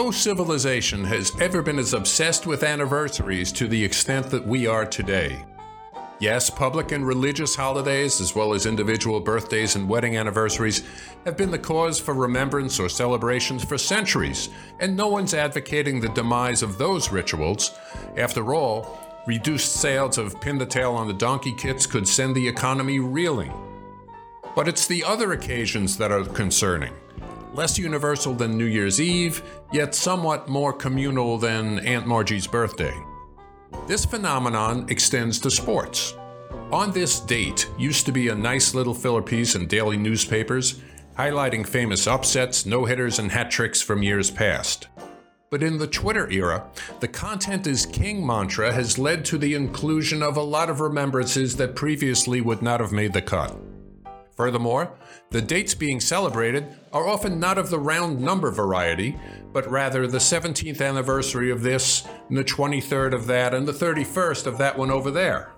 No civilization has ever been as obsessed with anniversaries to the extent that we are today. Yes, public and religious holidays, as well as individual birthdays and wedding anniversaries, have been the cause for remembrance or celebrations for centuries, and no one's advocating the demise of those rituals. After all, reduced sales of pin the tail on the donkey kits could send the economy reeling. But it's the other occasions that are concerning less universal than New Year's Eve, yet somewhat more communal than Aunt Margie's birthday. This phenomenon extends to sports. On this date used to be a nice little filler piece in daily newspapers highlighting famous upsets, no hitters, and hat tricks from years past. But in the Twitter era, the content is king mantra has led to the inclusion of a lot of remembrances that previously would not have made the cut. Furthermore, the dates being celebrated are often not of the round number variety, but rather the 17th anniversary of this, and the 23rd of that, and the 31st of that one over there.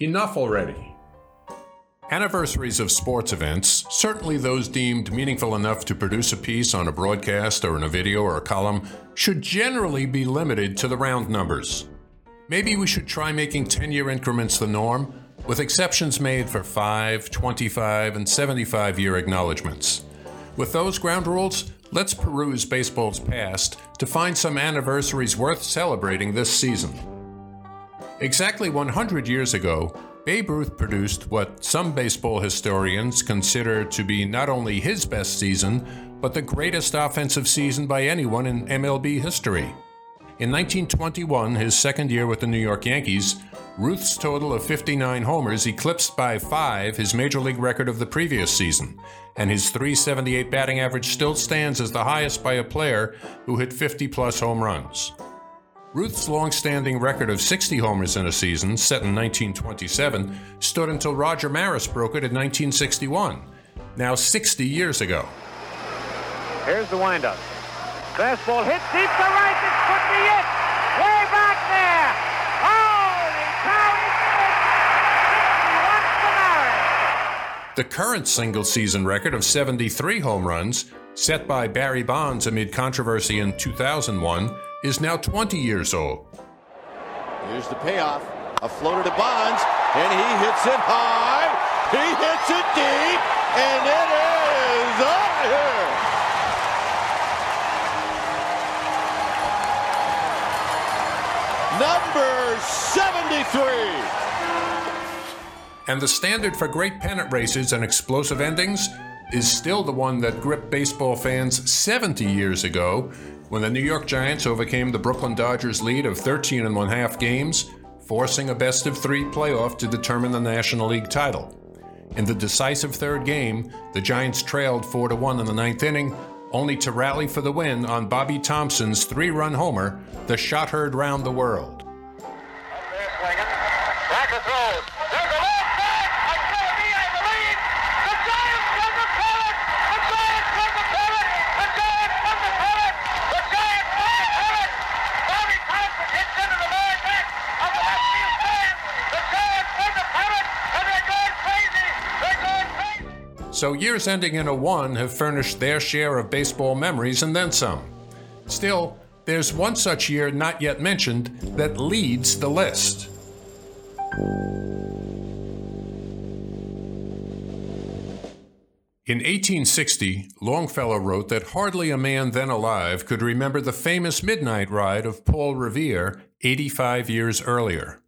Enough already. Anniversaries of sports events, certainly those deemed meaningful enough to produce a piece on a broadcast or in a video or a column, should generally be limited to the round numbers. Maybe we should try making 10 year increments the norm, with exceptions made for 5, 25, and 75 year acknowledgments. With those ground rules, let's peruse baseball's past to find some anniversaries worth celebrating this season. Exactly 100 years ago, Babe Ruth produced what some baseball historians consider to be not only his best season, but the greatest offensive season by anyone in MLB history. In 1921, his second year with the New York Yankees, Ruth's total of 59 homers eclipsed by five his major league record of the previous season, and his 378 batting average still stands as the highest by a player who hit 50 plus home runs. Ruth's long-standing record of 60 homers in a season, set in 1927, stood until Roger Maris broke it in 1961, now 60 years ago. Here's the windup. Fastball hit deep to right. This could be it. Way back there. Holy cow! He did it. 61 for Maris. The current single season record of 73 home runs, set by Barry Bonds amid controversy in 2001, is now 20 years old. Here's the payoff. A floater to Bonds, and he hits it high. He hits it deep, and it is out here. Number 73. And the standard for great pennant races and explosive endings is still the one that gripped baseball fans 70 years ago when the New York Giants overcame the Brooklyn Dodgers lead of 13 and one half games, forcing a best of three playoff to determine the National League title. In the decisive third game, the Giants trailed 4 to 1 in the ninth inning, only to rally for the win on Bobby Thomson's three run homer, the shot heard round the world. Up there swinging. Branca throws. There's a left back. It's going to be, I believe. The Giants won the pennant. The Giants won the pennant. The Giants won the pennant. The Giants won the pennant. Bobby Thompson hits into the very back of the left field stand. The Giants won the pennant, and they're going crazy. They're going crazy. So years ending in a 1 have furnished their share of baseball memories and then some. Still, there's one such year not yet mentioned that leads the list. In 1860, Longfellow wrote that hardly a man then alive could remember the famous midnight ride of Paul Revere 85 years earlier.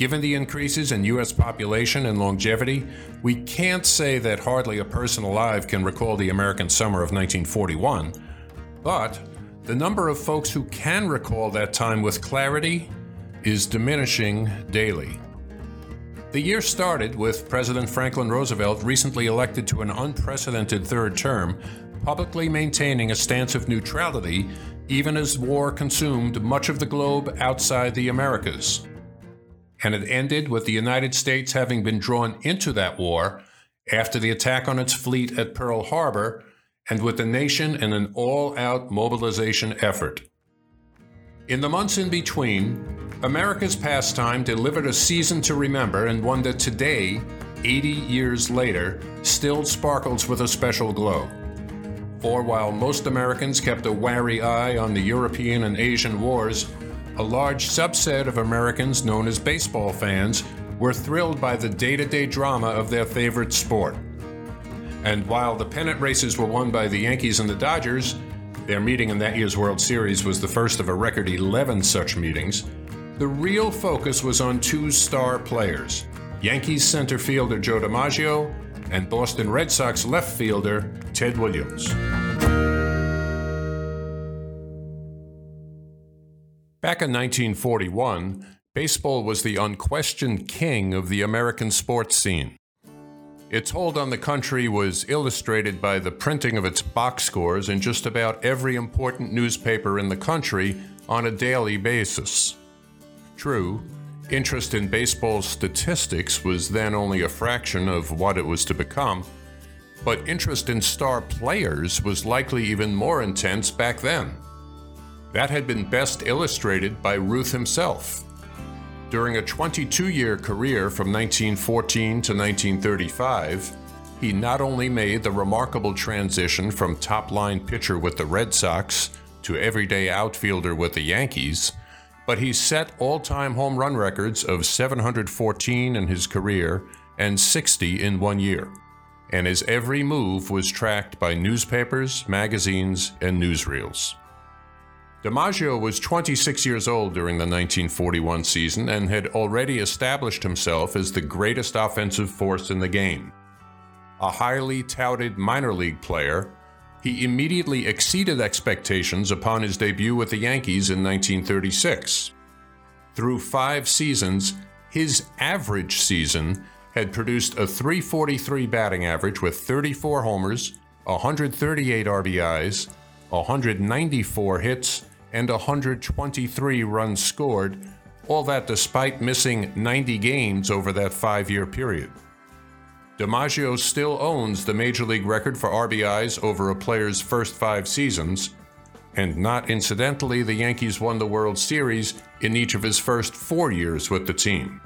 Given the increases in U.S. population and longevity, we can't say that hardly a person alive can recall the American summer of 1941, but the number of folks who can recall that time with clarity is diminishing daily. The year started with President Franklin Roosevelt, recently elected to an unprecedented third term, publicly maintaining a stance of neutrality even as war consumed much of the globe outside the Americas and it ended with the United States having been drawn into that war after the attack on its fleet at Pearl Harbor and with the nation in an all out mobilization effort. In the months in between, America's pastime delivered a season to remember and one that today, 80 years later, still sparkles with a special glow. For while most Americans kept a wary eye on the European and Asian wars, a large subset of Americans known as baseball fans were thrilled by the day to day drama of their favorite sport. And while the pennant races were won by the Yankees and the Dodgers, their meeting in that year's World Series was the first of a record 11 such meetings. The real focus was on two star players Yankees center fielder Joe DiMaggio and Boston Red Sox left fielder Ted Williams. Back in 1941, baseball was the unquestioned king of the American sports scene. Its hold on the country was illustrated by the printing of its box scores in just about every important newspaper in the country on a daily basis. True, interest in baseball statistics was then only a fraction of what it was to become, but interest in star players was likely even more intense back then. That had been best illustrated by Ruth himself. During a 22 year career from 1914 to 1935, he not only made the remarkable transition from top line pitcher with the Red Sox to everyday outfielder with the Yankees, but he set all time home run records of 714 in his career and 60 in one year. And his every move was tracked by newspapers, magazines, and newsreels. DiMaggio was 26 years old during the 1941 season and had already established himself as the greatest offensive force in the game. A highly touted minor league player, he immediately exceeded expectations upon his debut with the Yankees in 1936. Through five seasons, his average season had produced a 343 batting average with 34 homers, 138 RBIs, 194 hits, and 123 runs scored, all that despite missing 90 games over that five year period. DiMaggio still owns the major league record for RBIs over a player's first five seasons, and not incidentally, the Yankees won the World Series in each of his first four years with the team.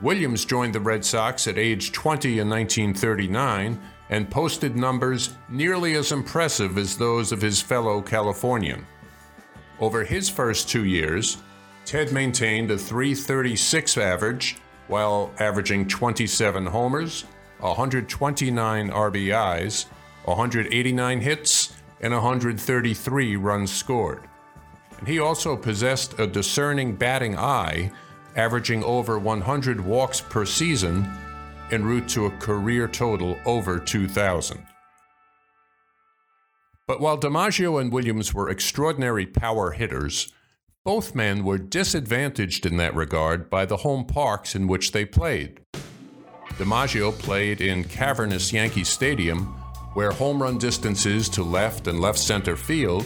Williams joined the Red Sox at age 20 in 1939 and posted numbers nearly as impressive as those of his fellow Californian. Over his first two years, Ted maintained a 336 average while averaging 27 homers, 129 RBIs, 189 hits, and 133 runs scored. And he also possessed a discerning batting eye, averaging over 100 walks per season en route to a career total over 2,000. But while DiMaggio and Williams were extraordinary power hitters, both men were disadvantaged in that regard by the home parks in which they played. DiMaggio played in cavernous Yankee Stadium, where home run distances to left and left center field,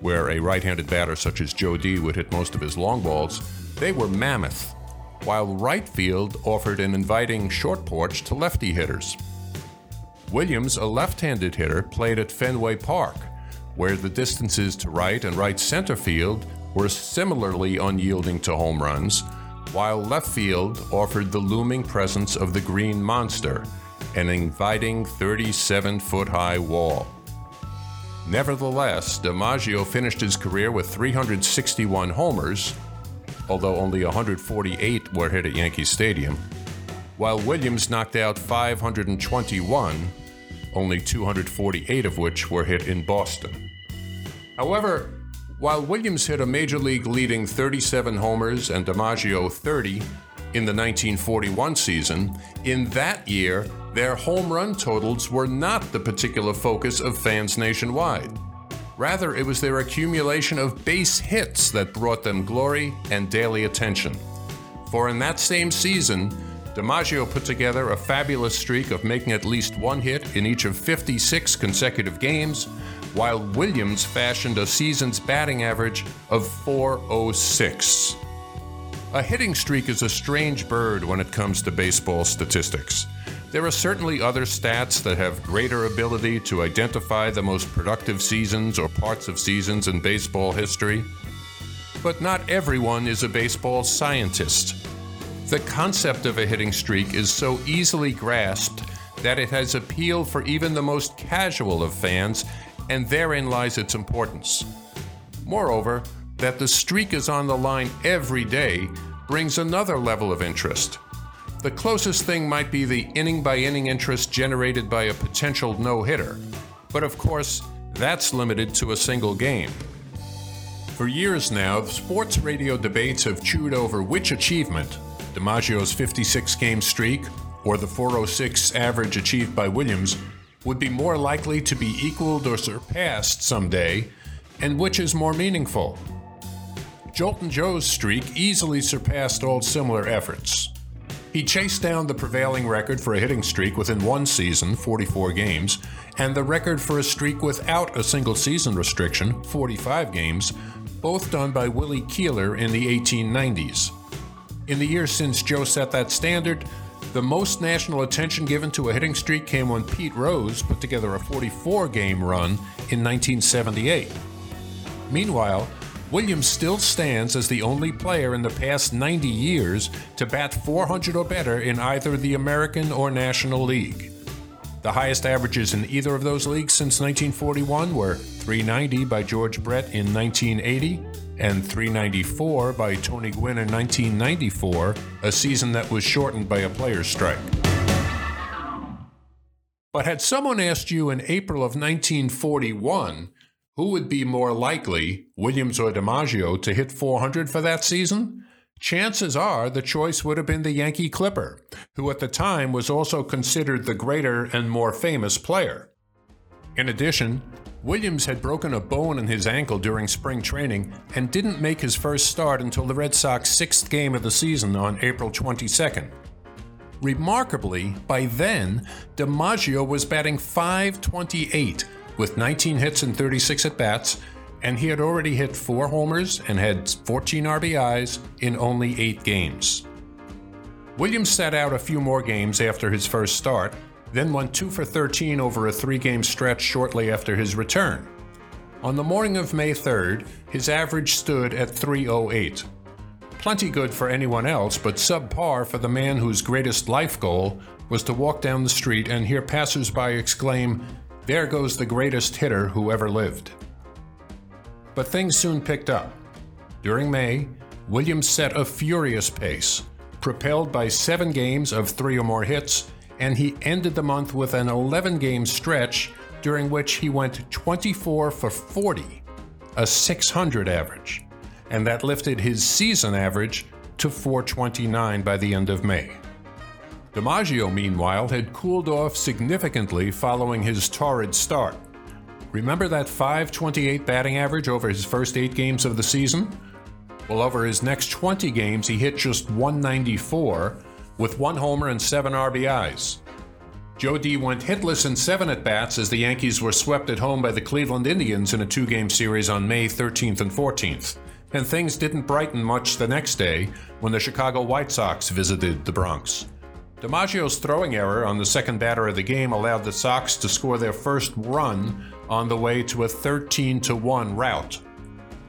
where a right handed batter such as Joe D would hit most of his long balls, they were mammoth, while right field offered an inviting short porch to lefty hitters. Williams, a left handed hitter, played at Fenway Park, where the distances to right and right center field were similarly unyielding to home runs, while left field offered the looming presence of the Green Monster, an inviting 37 foot high wall. Nevertheless, DiMaggio finished his career with 361 homers, although only 148 were hit at Yankee Stadium, while Williams knocked out 521, only 248 of which were hit in Boston. However, while Williams hit a major league leading 37 homers and DiMaggio 30 in the 1941 season, in that year, their home run totals were not the particular focus of fans nationwide. Rather, it was their accumulation of base hits that brought them glory and daily attention. For in that same season, DiMaggio put together a fabulous streak of making at least one hit in each of 56 consecutive games, while Williams fashioned a season's batting average of 406. A hitting streak is a strange bird when it comes to baseball statistics. There are certainly other stats that have greater ability to identify the most productive seasons or parts of seasons in baseball history. But not everyone is a baseball scientist. The concept of a hitting streak is so easily grasped that it has appeal for even the most casual of fans and therein lies its importance. Moreover, that the streak is on the line every day brings another level of interest. The closest thing might be the inning by inning interest generated by a potential no hitter, but of course, that's limited to a single game. For years now, sports radio debates have chewed over which achievement, DiMaggio's 56 game streak or the 406 average achieved by Williams, would be more likely to be equaled or surpassed someday, and which is more meaningful. Joltin' Joe's streak easily surpassed all similar efforts. He chased down the prevailing record for a hitting streak within one season, 44 games, and the record for a streak without a single season restriction, 45 games, both done by Willie Keeler in the 1890s. In the years since Joe set that standard, the most national attention given to a hitting streak came when Pete Rose put together a 44 game run in 1978. Meanwhile, Williams still stands as the only player in the past 90 years to bat 400 or better in either the American or National League. The highest averages in either of those leagues since 1941 were 390 by George Brett in 1980 and 394 by Tony Gwynn in 1994, a season that was shortened by a player's strike. But had someone asked you in April of 1941 who would be more likely, Williams or DiMaggio, to hit 400 for that season? Chances are the choice would have been the Yankee Clipper, who at the time was also considered the greater and more famous player. In addition, Williams had broken a bone in his ankle during spring training and didn't make his first start until the Red Sox sixth game of the season on April 22nd. Remarkably, by then, DiMaggio was batting 528 with 19 hits and 36 at bats, and he had already hit four homers and had 14 RBIs in only eight games. Williams sat out a few more games after his first start, then went 2 for 13 over a three game stretch shortly after his return. On the morning of May 3rd, his average stood at 308. Plenty good for anyone else, but subpar for the man whose greatest life goal was to walk down the street and hear passersby exclaim, There goes the greatest hitter who ever lived. But things soon picked up. During May, Williams set a furious pace, propelled by seven games of three or more hits and he ended the month with an 11 game stretch during which he went 24 for 40, a 600 average, and that lifted his season average to 429 by the end of May. DiMaggio, meanwhile, had cooled off significantly following his torrid start. Remember that 528 batting average over his first eight games of the season? Well, over his next 20 games, he hit just 194 with one homer and seven RBIs. Joe D went hitless in seven at bats as the Yankees were swept at home by the Cleveland Indians in a two game series on May 13th and 14th. And things didn't brighten much the next day when the Chicago White Sox visited the Bronx. DiMaggio's throwing error on the second batter of the game allowed the Sox to score their first run on the way to a 13 1 rout.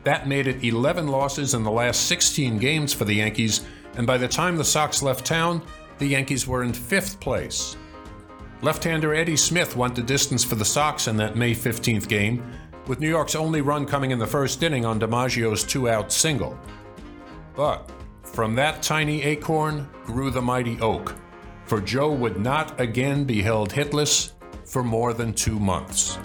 That made it 11 losses in the last 16 games for the Yankees and by the time the Sox left town, the Yankees were in fifth place. Left hander Eddie Smith went the distance for the Sox in that May 15th game, with New York's only run coming in the first inning on DiMaggio's two out single. But from that tiny acorn grew the mighty oak, for Joe would not again be held hitless for more than two months.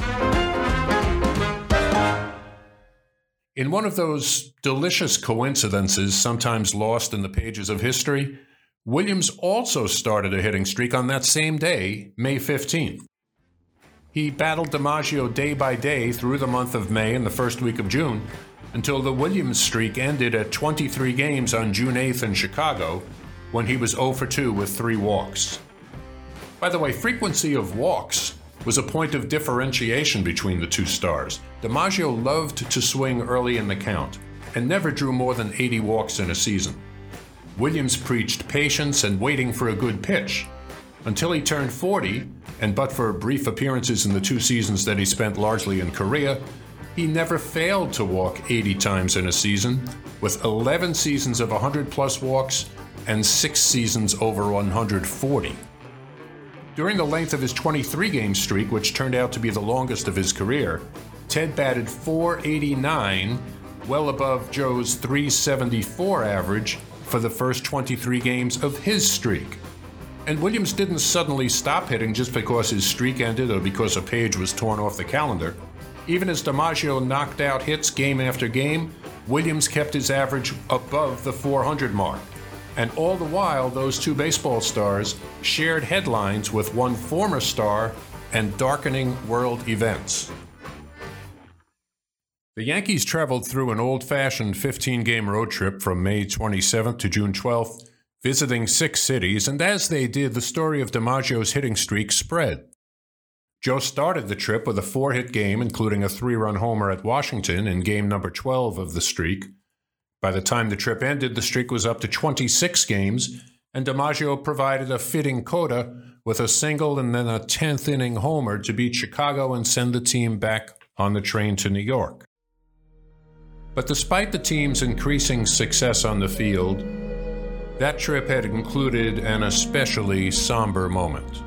In one of those delicious coincidences sometimes lost in the pages of history, Williams also started a hitting streak on that same day, May 15th. He battled DiMaggio day by day through the month of May and the first week of June until the Williams streak ended at 23 games on June 8th in Chicago when he was 0 for 2 with three walks. By the way, frequency of walks was a point of differentiation between the two stars. DiMaggio loved to swing early in the count and never drew more than 80 walks in a season. Williams preached patience and waiting for a good pitch. Until he turned 40, and but for brief appearances in the two seasons that he spent largely in Korea, he never failed to walk 80 times in a season, with 11 seasons of 100 plus walks and 6 seasons over 140. During the length of his 23 game streak, which turned out to be the longest of his career, Ted batted 489, well above Joe's 374 average for the first 23 games of his streak. And Williams didn't suddenly stop hitting just because his streak ended or because a page was torn off the calendar. Even as DiMaggio knocked out hits game after game, Williams kept his average above the 400 mark. And all the while, those two baseball stars shared headlines with one former star and darkening world events. The Yankees traveled through an old fashioned 15 game road trip from May 27th to June 12th, visiting six cities, and as they did, the story of DiMaggio's hitting streak spread. Joe started the trip with a four hit game, including a three run homer at Washington in game number 12 of the streak. By the time the trip ended, the streak was up to 26 games, and DiMaggio provided a fitting coda with a single and then a 10th inning homer to beat Chicago and send the team back on the train to New York. But despite the team's increasing success on the field, that trip had included an especially somber moment.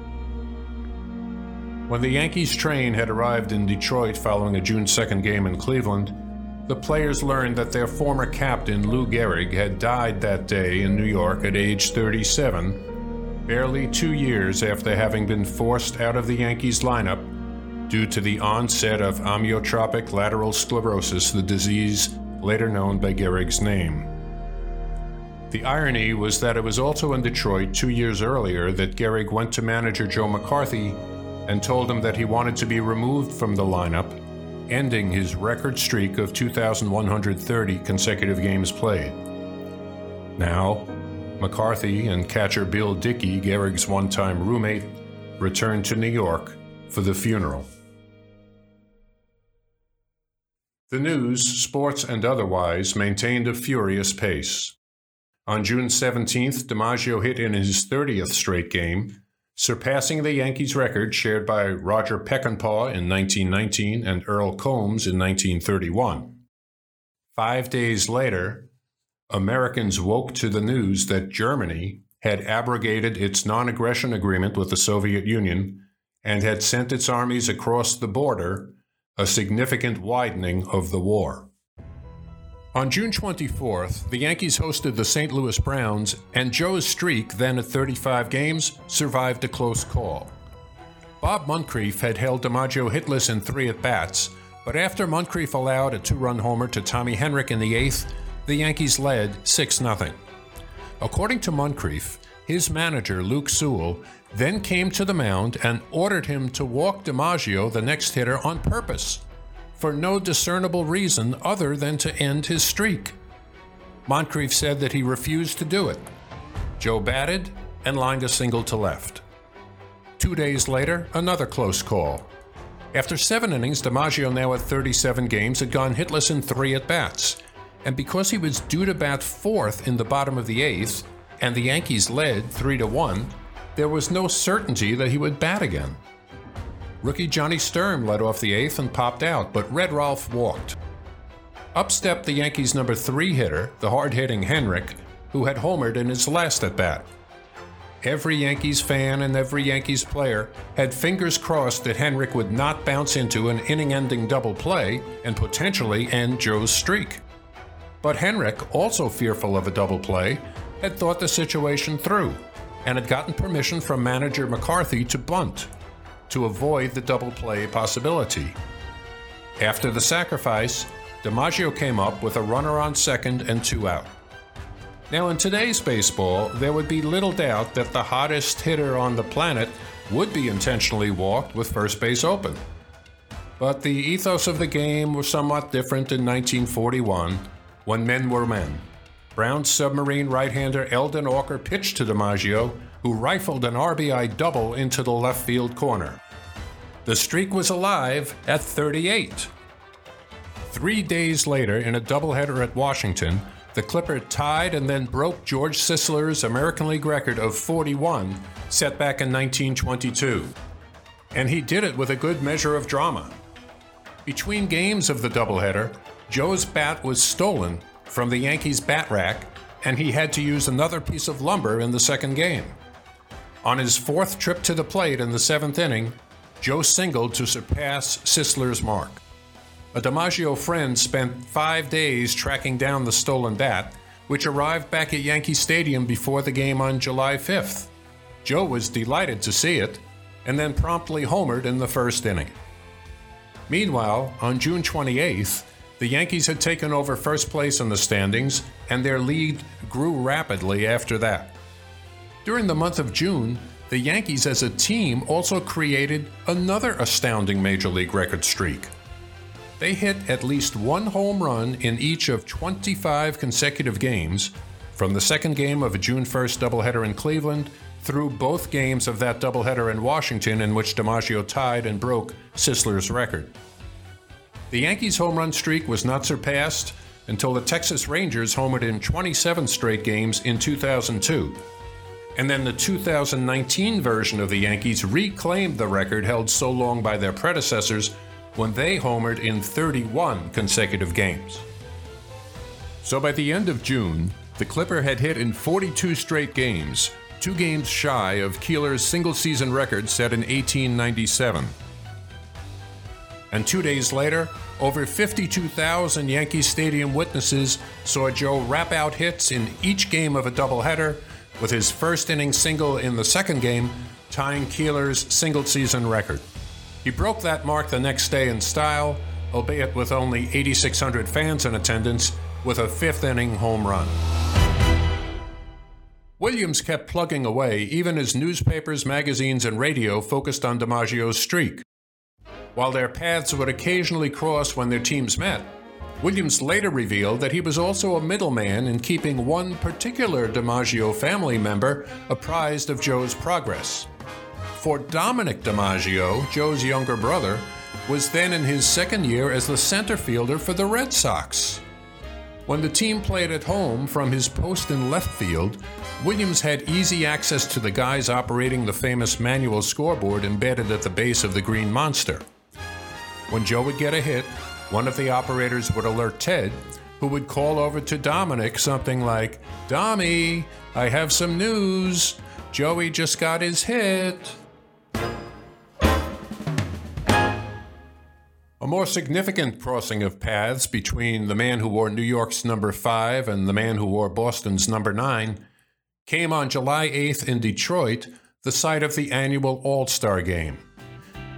When the Yankees train had arrived in Detroit following a June 2nd game in Cleveland, the players learned that their former captain, Lou Gehrig, had died that day in New York at age 37, barely two years after having been forced out of the Yankees lineup due to the onset of amyotrophic lateral sclerosis, the disease later known by Gehrig's name. The irony was that it was also in Detroit two years earlier that Gehrig went to manager Joe McCarthy and told him that he wanted to be removed from the lineup, ending his record streak of 2,130 consecutive games played. Now, McCarthy and catcher Bill Dickey, Gehrig's one time roommate, returned to New York for the funeral. The news, sports and otherwise, maintained a furious pace. On June 17th, DiMaggio hit in his 30th straight game, surpassing the Yankees record shared by Roger Peckinpaugh in 1919 and Earle Combs in 1931. Five days later, Americans woke to the news that Germany had abrogated its non aggression agreement with the Soviet Union and had sent its armies across the border a significant widening of the war. On June 24th, the Yankees hosted the St. Louis Browns, and Joe's streak, then at 35 games, survived a close call. Bob Muncrief had held DiMaggio hitless in three at bats, but after Muncrief allowed a two run homer to Tommy Henrich in the eighth, the Yankees led 6 0. According to Muncrief, his manager, Luke Sewell, then came to the mound and ordered him to walk DiMaggio, the next hitter, on purpose, for no discernible reason other than to end his streak. Muncrief said that he refused to do it. Joe batted and lined a single to left. Two days later, another close call. After seven innings, DiMaggio, now at 37 games, had gone hitless in three at bats. And because he was due to bat fourth in the bottom of the eighth, and the Yankees led 3 to 1, there was no certainty that he would bat again. Rookie Johnny Sturm led off the eighth and popped out, but Red Rolfe walked. Up stepped the Yankees' number three hitter, the hard hitting Henrich, who had homered in his last at bat. Every Yankees fan and every Yankees player had fingers crossed that Henrich would not bounce into an inning ending double play and potentially end Joe's streak. But Henrich, also fearful of a double play, had thought the situation through and had gotten permission from manager McCarthy to bunt to avoid the double play possibility. After the sacrifice, DiMaggio came up with a runner on second and two out. Now, in today's baseball, there would be little doubt that the hottest hitter on the planet would be intentionally walked with first base open. But the ethos of the game was somewhat different in 1941 when men were men. Brown submarine right hander Eldon Auker pitched to DiMaggio, who rifled an RBI double into the left field corner. The streak was alive at 38. Three days later, in a doubleheader at Washington, the Clipper tied and then broke George Sisler's American League record of 41 set back in 1922. And he did it with a good measure of drama. Between games of the doubleheader, Joe's bat was stolen from the Yankees' bat rack, and he had to use another piece of lumber in the second game. On his fourth trip to the plate in the seventh inning, Joe singled to surpass Sisler's mark. A DiMaggio friend spent five days tracking down the stolen bat, which arrived back at Yankee Stadium before the game on July 5th. Joe was delighted to see it, and then promptly homered in the first inning. Meanwhile, on June 28th, the Yankees had taken over first place in the standings, and their lead grew rapidly after that. During the month of June, the Yankees as a team also created another astounding Major League record streak. They hit at least one home run in each of 25 consecutive games, from the second game of a June 1st doubleheader in Cleveland through both games of that doubleheader in Washington, in which DiMaggio tied and broke Sisler's record. The Yankees' home run streak was not surpassed until the Texas Rangers homered in 27 straight games in 2002. And then the 2019 version of the Yankees reclaimed the record held so long by their predecessors when they homered in 31 consecutive games. So by the end of June, the Clipper had hit in 42 straight games, two games shy of Keeler's single season record set in 1897. And two days later, over 52,000 Yankee Stadium witnesses saw Joe rap out hits in each game of a doubleheader, with his first inning single in the second game tying Keeler's single season record. He broke that mark the next day in style, albeit with only 8,600 fans in attendance, with a fifth inning home run. Williams kept plugging away even as newspapers, magazines, and radio focused on DiMaggio's streak. While their paths would occasionally cross when their teams met, Williams later revealed that he was also a middleman in keeping one particular DiMaggio family member apprised of Joe's progress. For Dominic DiMaggio, Joe's younger brother, was then in his second year as the center fielder for the Red Sox. When the team played at home from his post in left field, Williams had easy access to the guys operating the famous manual scoreboard embedded at the base of the Green Monster. When Joe would get a hit, one of the operators would alert Ted, who would call over to Dominic something like, Dommy, I have some news. Joey just got his hit. A more significant crossing of paths between the man who wore New York's number 5 and the man who wore Boston's number 9 came on July 8th in Detroit, the site of the annual All Star Game.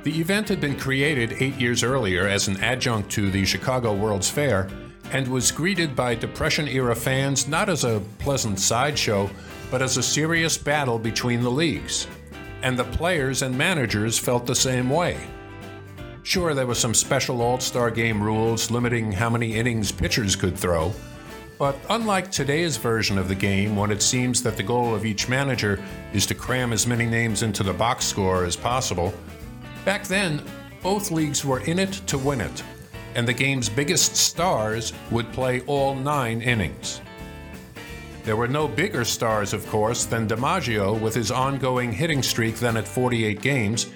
The event had been created eight years earlier as an adjunct to the Chicago World's Fair and was greeted by Depression era fans not as a pleasant sideshow, but as a serious battle between the leagues. And the players and managers felt the same way. Sure, there were some special All Star game rules limiting how many innings pitchers could throw, but unlike today's version of the game, when it seems that the goal of each manager is to cram as many names into the box score as possible, back then, both leagues were in it to win it, and the game's biggest stars would play all nine innings. There were no bigger stars, of course, than DiMaggio with his ongoing hitting streak then at 48 games,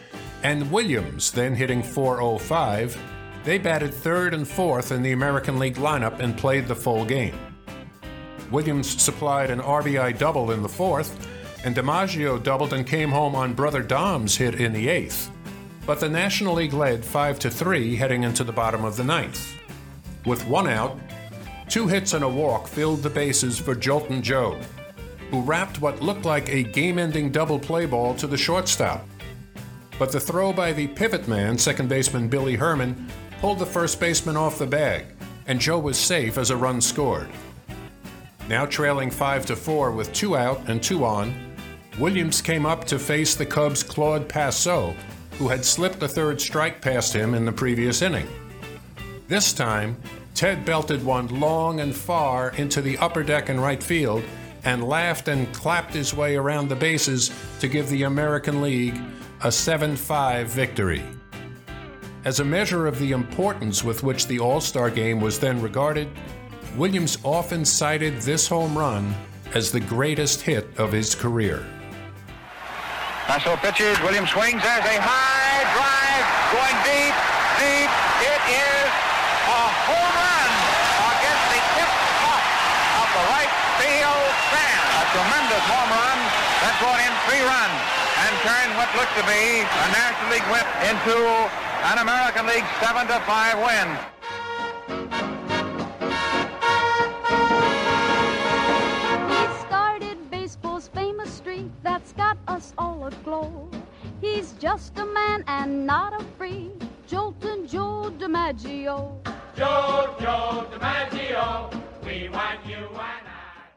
and Williams then hitting 405. They batted third and fourth in the American League lineup and played the full game. Williams supplied an RBI double in the fourth, and DiMaggio doubled and came home on brother Dom's hit in the eighth. But the National League led 5 to 3 heading into the bottom of the ninth. With one out, two hits and a walk filled the bases for Joltin' Joe, who wrapped what looked like a game ending double play ball to the shortstop. But the throw by the pivot man, second baseman Billy Herman, pulled the first baseman off the bag, and Joe was safe as a run scored. Now trailing 5 to 4 with two out and two on, Williams came up to face the Cubs' Claude Passeau, who had slipped a third strike past him in the previous inning. This time, Ted belted one long and far into the upper deck in right field and laughed and clapped his way around the bases to give the American League a 7 5 victory. As a measure of the importance with which the All Star game was then regarded, Williams often cited this home run as the greatest hit of his career. Passeau pitches. Williams swings. There's a high drive going deep, deep. It is a home run against the tip top of the right field stand. A tremendous home run that brought in three runs and turned what looked to be a National League whip into an American League 7 to 5 win. Just a man and not a freak. Joltin' Joe DiMaggio. Joe, Joe DiMaggio, we want you and I.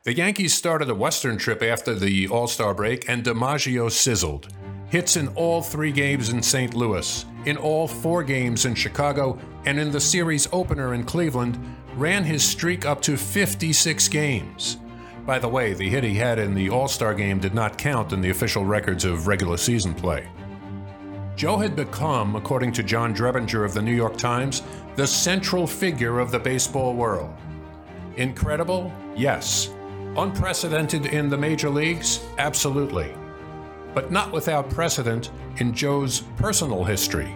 The Yankees started a Western trip after the All Star break, and DiMaggio sizzled. Hits in all three games in St. Louis, in all four games in Chicago, and in the series opener in Cleveland, ran his streak up to 56 games. By the way, the hit he had in the All Star game did not count in the official records of regular season play. Joe had become, according to John Drebinger of the New York Times, the central figure of the baseball world. Incredible? Yes. Unprecedented in the major leagues? Absolutely. But not without precedent in Joe's personal history.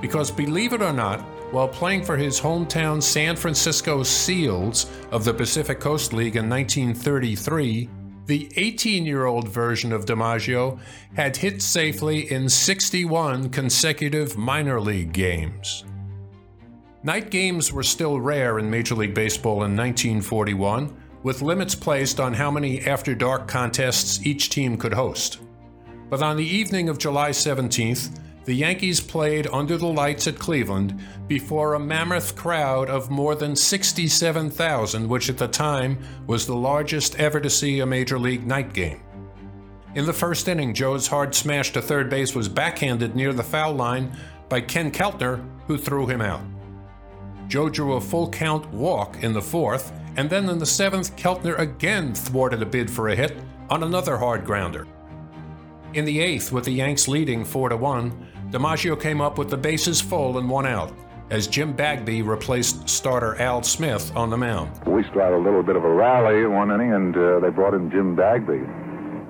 Because believe it or not, while playing for his hometown San Francisco Seals of the Pacific Coast League in 1933, the 18 year old version of DiMaggio had hit safely in 61 consecutive minor league games. Night games were still rare in Major League Baseball in 1941, with limits placed on how many after dark contests each team could host. But on the evening of July 17th, the Yankees played under the lights at Cleveland before a mammoth crowd of more than 67,000, which at the time was the largest ever to see a Major League night game. In the first inning, Joe's hard smash to third base was backhanded near the foul line by Ken Keltner, who threw him out. Joe drew a full count walk in the fourth, and then in the seventh, Keltner again thwarted a bid for a hit on another hard grounder. In the eighth, with the Yanks leading 4 to 1, DiMaggio came up with the bases full and one out as Jim Bagby replaced starter Al Smith on the mound. We started a little bit of a rally one inning, and uh, they brought in Jim Bagby,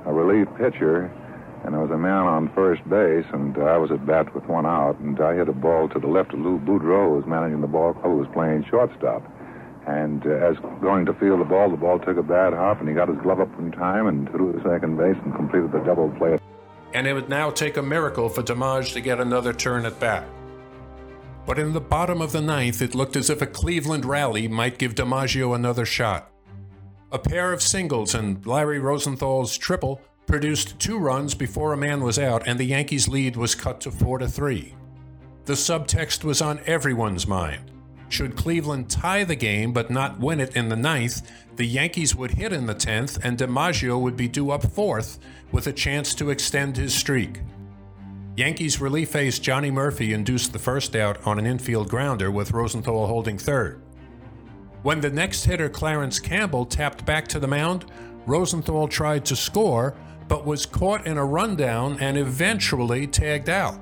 a relief pitcher, and there was a man on first base, and I was at bat with one out, and I hit a ball to the left of Lou Boudreau, who was managing the ball, club, who was playing shortstop. And uh, as going to field the ball, the ball took a bad hop, and he got his glove up in time and threw to second base and completed the double play. And it would now take a miracle for DiMaggio to get another turn at bat. But in the bottom of the ninth, it looked as if a Cleveland rally might give DiMaggio another shot. A pair of singles and Larry Rosenthal's triple produced two runs before a man was out, and the Yankees' lead was cut to 4 to 3. The subtext was on everyone's mind. Should Cleveland tie the game but not win it in the ninth, the Yankees would hit in the 10th, and DiMaggio would be due up fourth with a chance to extend his streak. Yankees relief ace Johnny Murphy induced the first out on an infield grounder with Rosenthal holding third. When the next hitter, Clarence Campbell, tapped back to the mound, Rosenthal tried to score, but was caught in a rundown and eventually tagged out.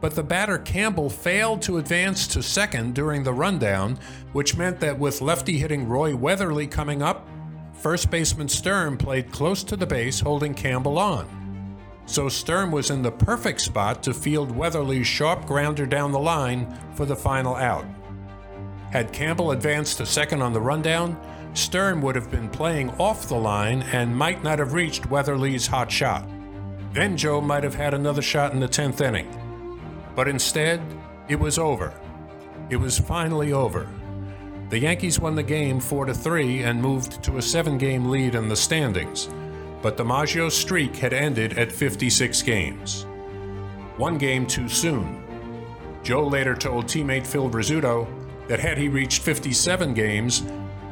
But the batter Campbell failed to advance to second during the rundown, which meant that with lefty hitting Roy Weatherly coming up, first baseman Sturm played close to the base, holding Campbell on. So Sturm was in the perfect spot to field Weatherly's sharp grounder down the line for the final out. Had Campbell advanced to second on the rundown, Sturm would have been playing off the line and might not have reached Weatherly's hot shot. Then Joe might have had another shot in the 10th inning. But instead, it was over. It was finally over. The Yankees won the game 4 to 3 and moved to a 7-game lead in the standings. But DiMaggio's streak had ended at 56 games. One game too soon. Joe later told teammate Phil Rizzuto that had he reached 57 games,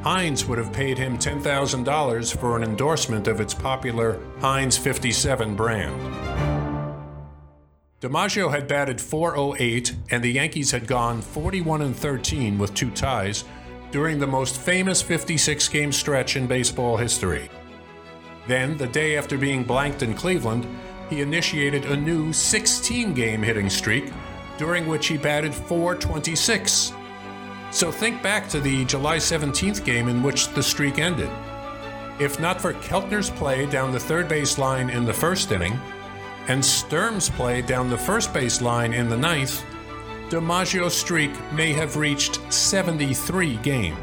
Heinz would have paid him $10,000 for an endorsement of its popular Heinz 57 brand. DiMaggio had batted 408 and the Yankees had gone 41 and 13 with two ties during the most famous 56 game stretch in baseball history. Then, the day after being blanked in Cleveland, he initiated a new 16 game hitting streak during which he batted 426. So think back to the July 17th game in which the streak ended. If not for Keltner's play down the third base line in the first inning, and Sturm's play down the first base line in the ninth, DiMaggio's streak may have reached 73 games.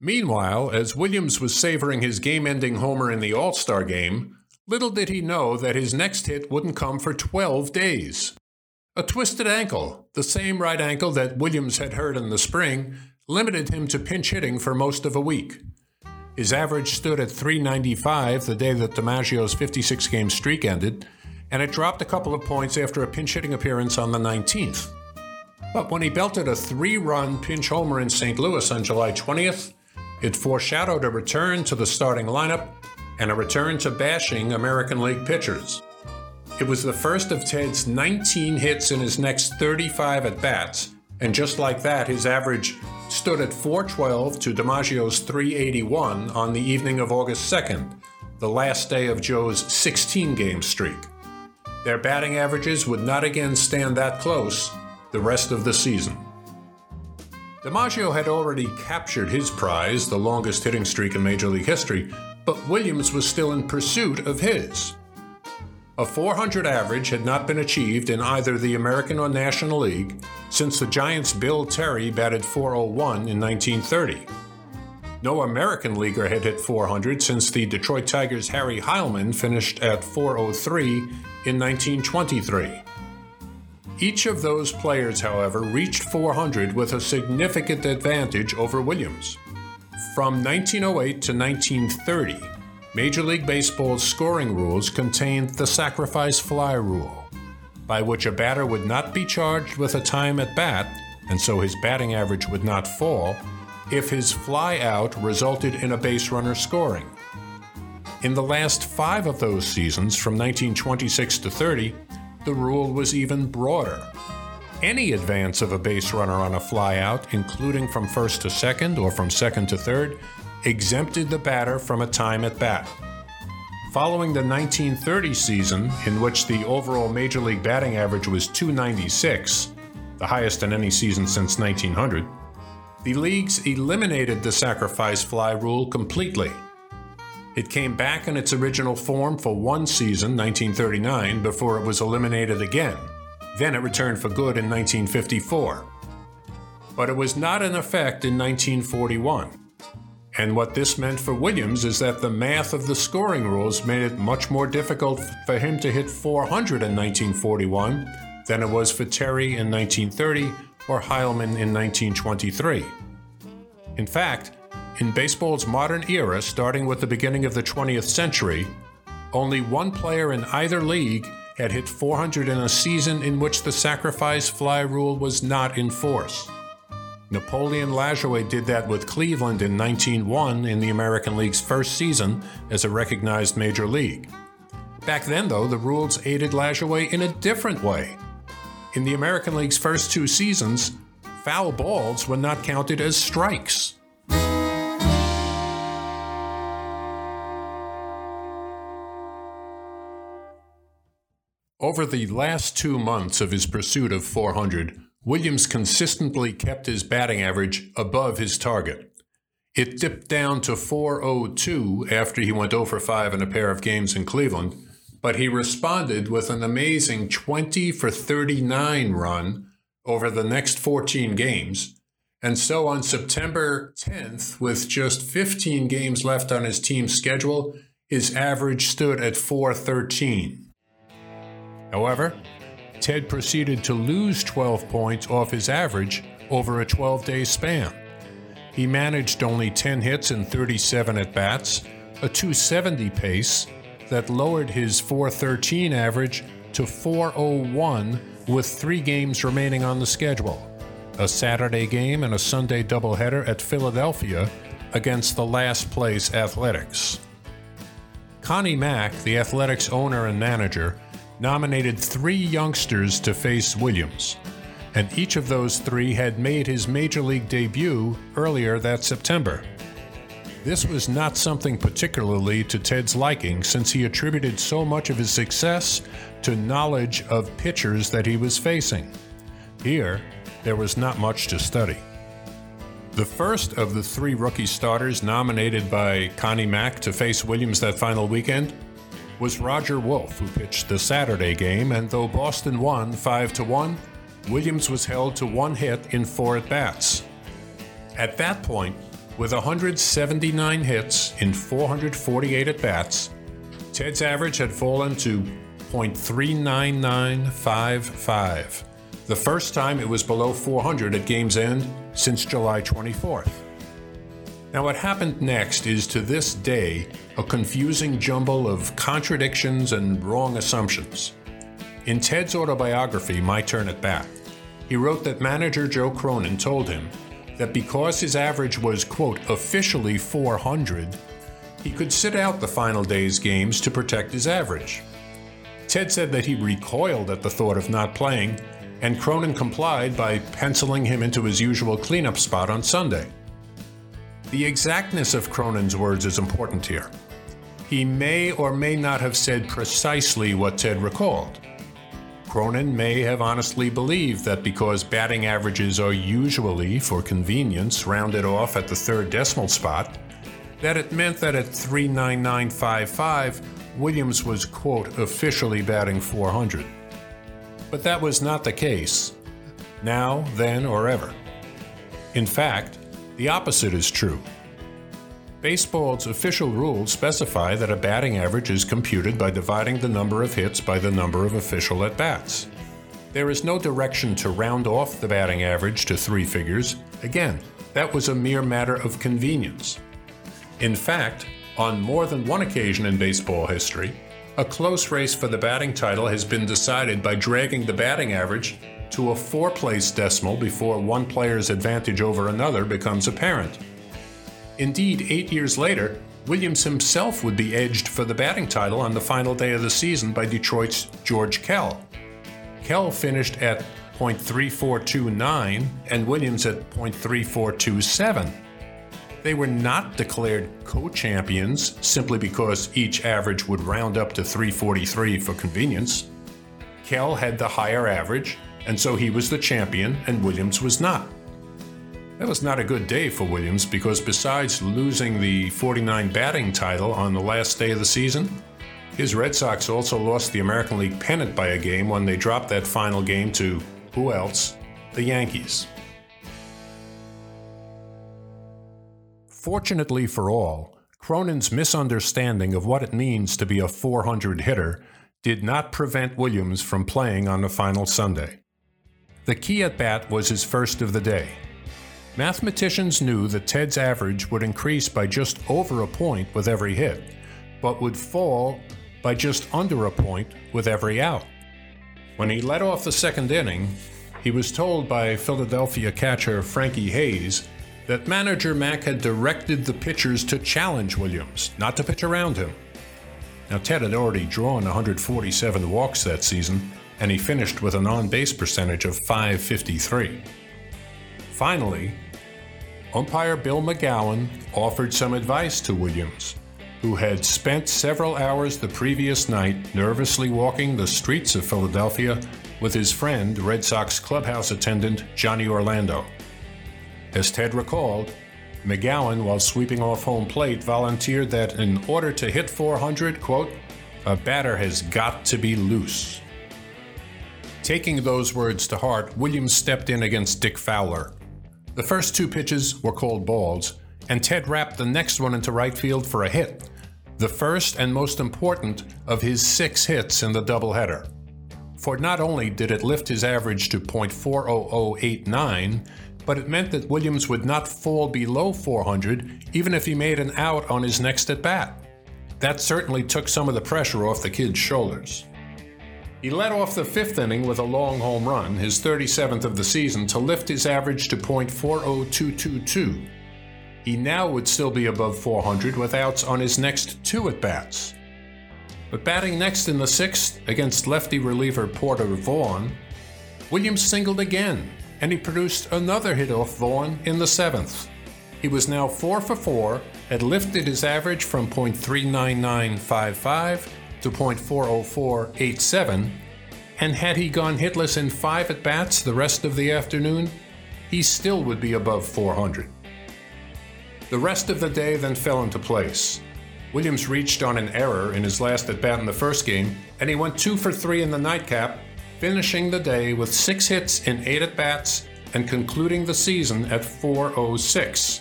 Meanwhile, as Williams was savoring his game ending homer in the All Star game, little did he know that his next hit wouldn't come for 12 days. A twisted ankle, the same right ankle that Williams had hurt in the spring, limited him to pinch hitting for most of a week. His average stood at 395 the day that DiMaggio's 56 game streak ended, and it dropped a couple of points after a pinch hitting appearance on the 19th. But when he belted a three run pinch homer in St. Louis on July 20th, it foreshadowed a return to the starting lineup and a return to bashing American League pitchers. It was the first of Ted's 19 hits in his next 35 at bats, and just like that, his average stood at 412 to DiMaggio's 381 on the evening of August 2nd, the last day of Joe's 16 game streak. Their batting averages would not again stand that close the rest of the season. DiMaggio had already captured his prize, the longest hitting streak in Major League history, but Williams was still in pursuit of his. A 400 average had not been achieved in either the American or National League since the Giants' Bill Terry batted 401 in 1930. No American leaguer had hit 400 since the Detroit Tigers' Harry Heilmann finished at 403 in 1923. Each of those players, however, reached 400 with a significant advantage over Williams. From 1908 to 1930, Major League Baseball's scoring rules contained the sacrifice fly rule, by which a batter would not be charged with a time at bat, and so his batting average would not fall, if his fly out resulted in a base runner scoring. In the last five of those seasons, from 1926 to 30, the rule was even broader. Any advance of a base runner on a flyout, including from first to second or from second to third, exempted the batter from a time at bat. Following the 1930 season, in which the overall major league batting average was 296, the highest in any season since 1900, the leagues eliminated the sacrifice fly rule completely. It came back in its original form for one season, 1939, before it was eliminated again. Then it returned for good in 1954. But it was not in effect in 1941. And what this meant for Williams is that the math of the scoring rules made it much more difficult for him to hit 400 in 1941 than it was for Terry in 1930 or Heilmann in 1923. In fact, in baseball's modern era, starting with the beginning of the 20th century, only one player in either league had hit 400 in a season in which the sacrifice fly rule was not in force. Napoleon Lajoie did that with Cleveland in 1901 in the American League's first season as a recognized major league. Back then, though, the rules aided Lajoie in a different way. In the American League's first two seasons, foul balls were not counted as strikes. Over the last two months of his pursuit of 400, Williams consistently kept his batting average above his target. It dipped down to 402 after he went oh over 5 in a pair of games in Cleveland, but he responded with an amazing 20 for 39 run over the next 14 games. And so on September 10th, with just 15 games left on his team's schedule, his average stood at 413. However, Ted proceeded to lose 12 points off his average over a 12 day span. He managed only 10 hits and 37 at bats, a 270 pace that lowered his 413 average to 401 with three games remaining on the schedule a Saturday game and a Sunday doubleheader at Philadelphia against the last place Athletics. Connie Mack, the Athletics owner and manager, nominated three youngsters to face Williams, and each of those three had made his major league debut earlier that September. This was not something particularly to Ted's liking since he attributed so much of his success to knowledge of pitchers that he was facing. Here, there was not much to study. The first of the three rookie starters nominated by Connie Mack to face Williams that final weekend was Roger Wolff, who pitched the Saturday game, and though Boston won 5 to 1, Williams was held to one hit in four at bats. At that point, With 179 hits in 448 at bats, Ted's average had fallen to .39955, the first time it was below 400 at game's end since July 24th. Now, what happened next is to this day a confusing jumble of contradictions and wrong assumptions. In Ted's autobiography, My Turn at Bat, he wrote that manager Joe Cronin told him that because his average was, quote, officially 400, he could sit out the final day's games to protect his average. Ted said that he recoiled at the thought of not playing, and Cronin complied by penciling him into his usual cleanup spot on Sunday. The exactness of Cronin's words is important here. He may or may not have said precisely what Ted recalled. Cronin may have honestly believed that because batting averages are usually, for convenience, rounded off at the third decimal spot, that it meant that at 39955, Williams was, quote, officially batting 400. But that was not the case, now, then, or ever. In fact, the opposite is true. Baseball's official rules specify that a batting average is computed by dividing the number of hits by the number of official at bats. There is no direction to round off the batting average to three figures. Again, that was a mere matter of convenience. In fact, on more than one occasion in baseball history, a close race for the batting title has been decided by dragging the batting average to a four place decimal before one player's advantage over another becomes apparent. Indeed, eight years later, Williams himself would be edged for the batting title on the final day of the season by Detroit's George Kell. Kell finished at .3429 and Williams at .3427. They were not declared co-champions simply because each average would round up to 343 for convenience. Kell had the higher average, and so he was the champion and Williams was not. That was not a good day for Williams because besides losing the 49 batting title on the last day of the season, his Red Sox also lost the American League pennant by a game when they dropped that final game to who else? The Yankees. Fortunately for all, Cronin's misunderstanding of what it means to be a 400 hitter did not prevent Williams from playing on the final Sunday. The key at bat was his first of the day. Mathematicians knew that Ted's average would increase by just over a point with every hit, but would fall by just under a point with every out. When he led off the second inning, he was told by Philadelphia catcher Frankie Hayes that manager Mack had directed the pitchers to challenge Williams, not to pitch around him. Now, Ted had already drawn 147 walks that season, and he finished with an on base percentage of 553. Finally, umpire Bill McGowan offered some advice to Williams, who had spent several hours the previous night nervously walking the streets of Philadelphia with his friend, Red Sox clubhouse attendant Johnny Orlando. As Ted recalled, McGowan, while sweeping off home plate, volunteered that in order to hit 400, quote, a batter has got to be loose. Taking those words to heart, Williams stepped in against Dick Fowler. The first two pitches were called balls, and Ted wrapped the next one into right field for a hit, the first and most important of his six hits in the doubleheader. For not only did it lift his average to .40089, but it meant that Williams would not fall below 400 even if he made an out on his next at bat. That certainly took some of the pressure off the kid's shoulders. He led off the fifth inning with a long home run, his 37th of the season, to lift his average to .40222. He now would still be above 400 with outs on his next two at bats. But batting next in the sixth against lefty reliever Porter Vaughan, Williams singled again, and he produced another hit off Vaughan in the seventh. He was now 4 for 4, had lifted his average from .39955 to .40487, and had he gone hitless in five at bats the rest of the afternoon, he still would be above 400. The rest of the day then fell into place. Williams reached on an error in his last at bat in the first game, and he went two for three in the nightcap, finishing the day with six hits in eight at bats and concluding the season at 406.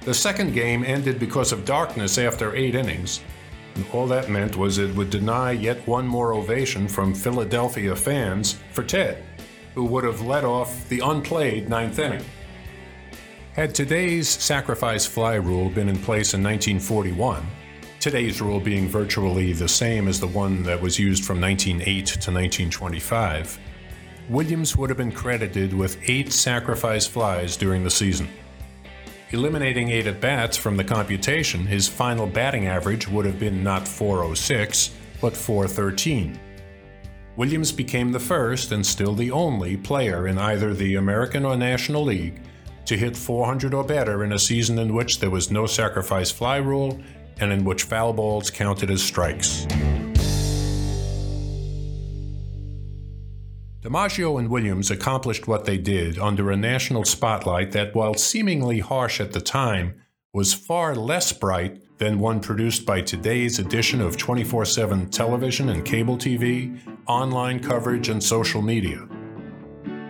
The second game ended because of darkness after eight innings. All that meant was it would deny yet one more ovation from Philadelphia fans for Ted, who would have led off the unplayed ninth inning. Had today's sacrifice fly rule been in place in 1941, today's rule being virtually the same as the one that was used from 1908 to 1925, Williams would have been credited with eight sacrifice flies during the season. Eliminating eight at bats from the computation, his final batting average would have been not 406, but 413. Williams became the first and still the only player in either the American or National League to hit 400 or better in a season in which there was no sacrifice fly rule and in which foul balls counted as strikes. DiMaggio and Williams accomplished what they did under a national spotlight that, while seemingly harsh at the time, was far less bright than one produced by today's edition of 24 7 television and cable TV, online coverage, and social media.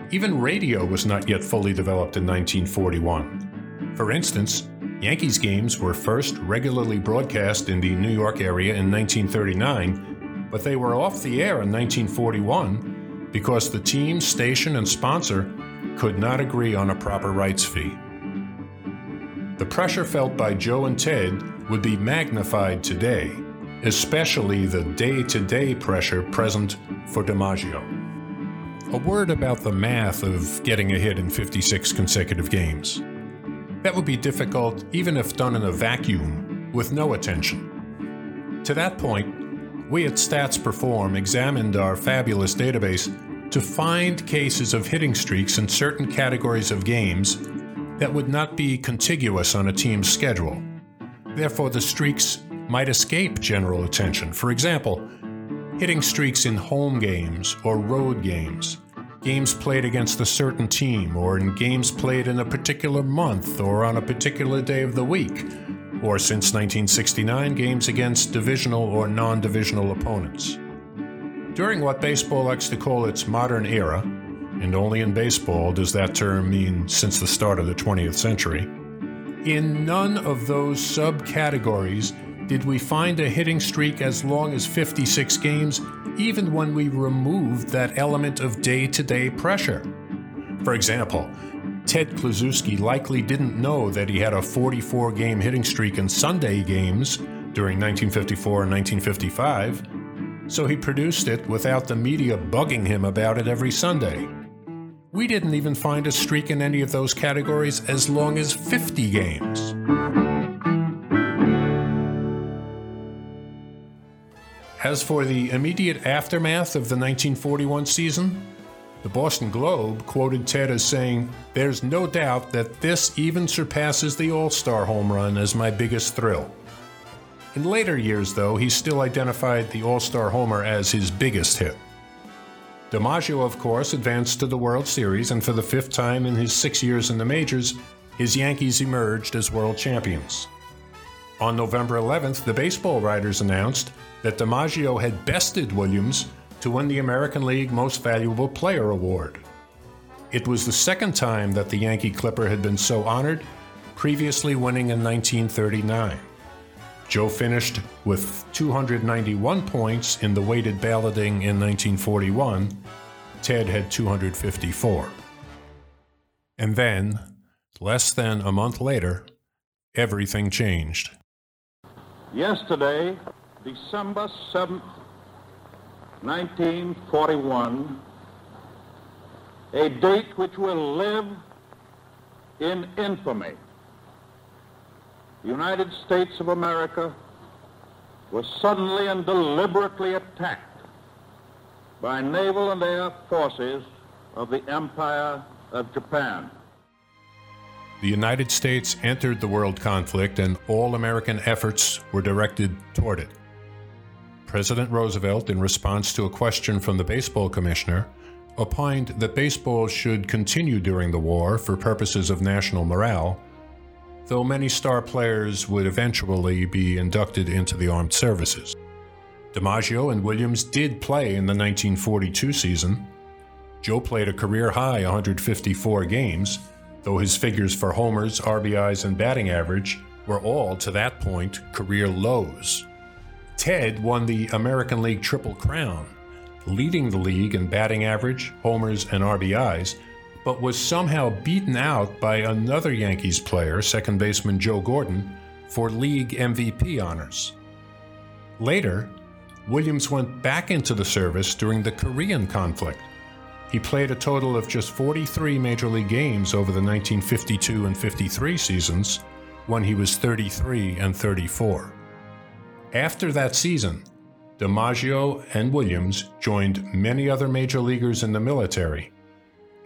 Even radio was not yet fully developed in 1941. For instance, Yankees games were first regularly broadcast in the New York area in 1939, but they were off the air in 1941 because the team, station, and sponsor could not agree on a proper rights fee. The pressure felt by Joe and Ted would be magnified today, especially the day to day pressure present for DiMaggio. A word about the math of getting a hit in 56 consecutive games. That would be difficult even if done in a vacuum with no attention. To that point, we at Stats Perform examined our fabulous database to find cases of hitting streaks in certain categories of games that would not be contiguous on a team's schedule. Therefore, the streaks might escape general attention. For example, hitting streaks in home games or road games, games played against a certain team, or in games played in a particular month or on a particular day of the week, or since 1969, games against divisional or non divisional opponents. During what baseball likes to call its modern era, and only in baseball does that term mean since the start of the 20th century, in none of those subcategories did we find a hitting streak as long as 56 games, even when we removed that element of day to day pressure? For example, Ted Kluszewski likely didn't know that he had a 44 game hitting streak in Sunday games during 1954 and 1955, so he produced it without the media bugging him about it every Sunday. We didn't even find a streak in any of those categories as long as 50 games. As for the immediate aftermath of the 1941 season, the Boston Globe quoted Ted as saying, There's no doubt that this even surpasses the All Star home run as my biggest thrill. In later years, though, he still identified the All Star homer as his biggest hit. DiMaggio, of course, advanced to the World Series, and for the fifth time in his six years in the majors, his Yankees emerged as world champions. On November 11th, the baseball writers announced that DiMaggio had bested Williams to win the American League Most Valuable Player award. It was the second time that the Yankee Clipper had been so honored, previously winning in 1939. Joe finished with 291 points in the weighted balloting in 1941. Ted had 254. And then, less than a month later, everything changed. Yesterday, December 7th, 1941, a date which will live in infamy. The United States of America was suddenly and deliberately attacked by naval and air forces of the Empire of Japan. The United States entered the world conflict, and all American efforts were directed toward it. President Roosevelt, in response to a question from the baseball commissioner, opined that baseball should continue during the war for purposes of national morale, though many star players would eventually be inducted into the armed services. DiMaggio and Williams did play in the 1942 season. Joe played a career high 154 games, though his figures for homers, RBIs, and batting average were all, to that point, career lows. Ted won the American League Triple Crown, leading the league in batting average, homers, and RBIs, but was somehow beaten out by another Yankees player, second baseman Joe Gordon, for league MVP honors. Later, Williams went back into the service during the Korean conflict. He played a total of just 43 major league games over the 1952 and 53 seasons when he was 33 and 34. After that season, DiMaggio and Williams joined many other major leaguers in the military,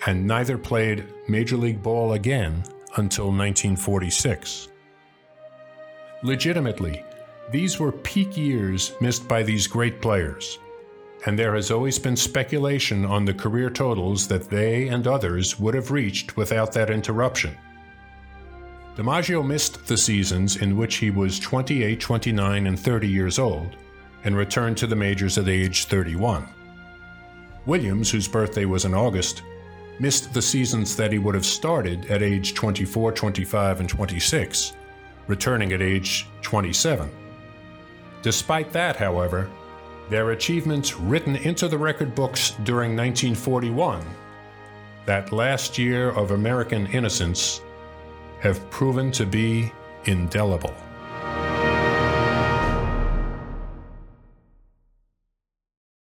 and neither played Major League Ball again until 1946. Legitimately, these were peak years missed by these great players, and there has always been speculation on the career totals that they and others would have reached without that interruption. DiMaggio missed the seasons in which he was 28, 29, and 30 years old and returned to the majors at age 31. Williams, whose birthday was in August, missed the seasons that he would have started at age 24, 25, and 26, returning at age 27. Despite that, however, their achievements written into the record books during 1941, that last year of American innocence, have proven to be indelible.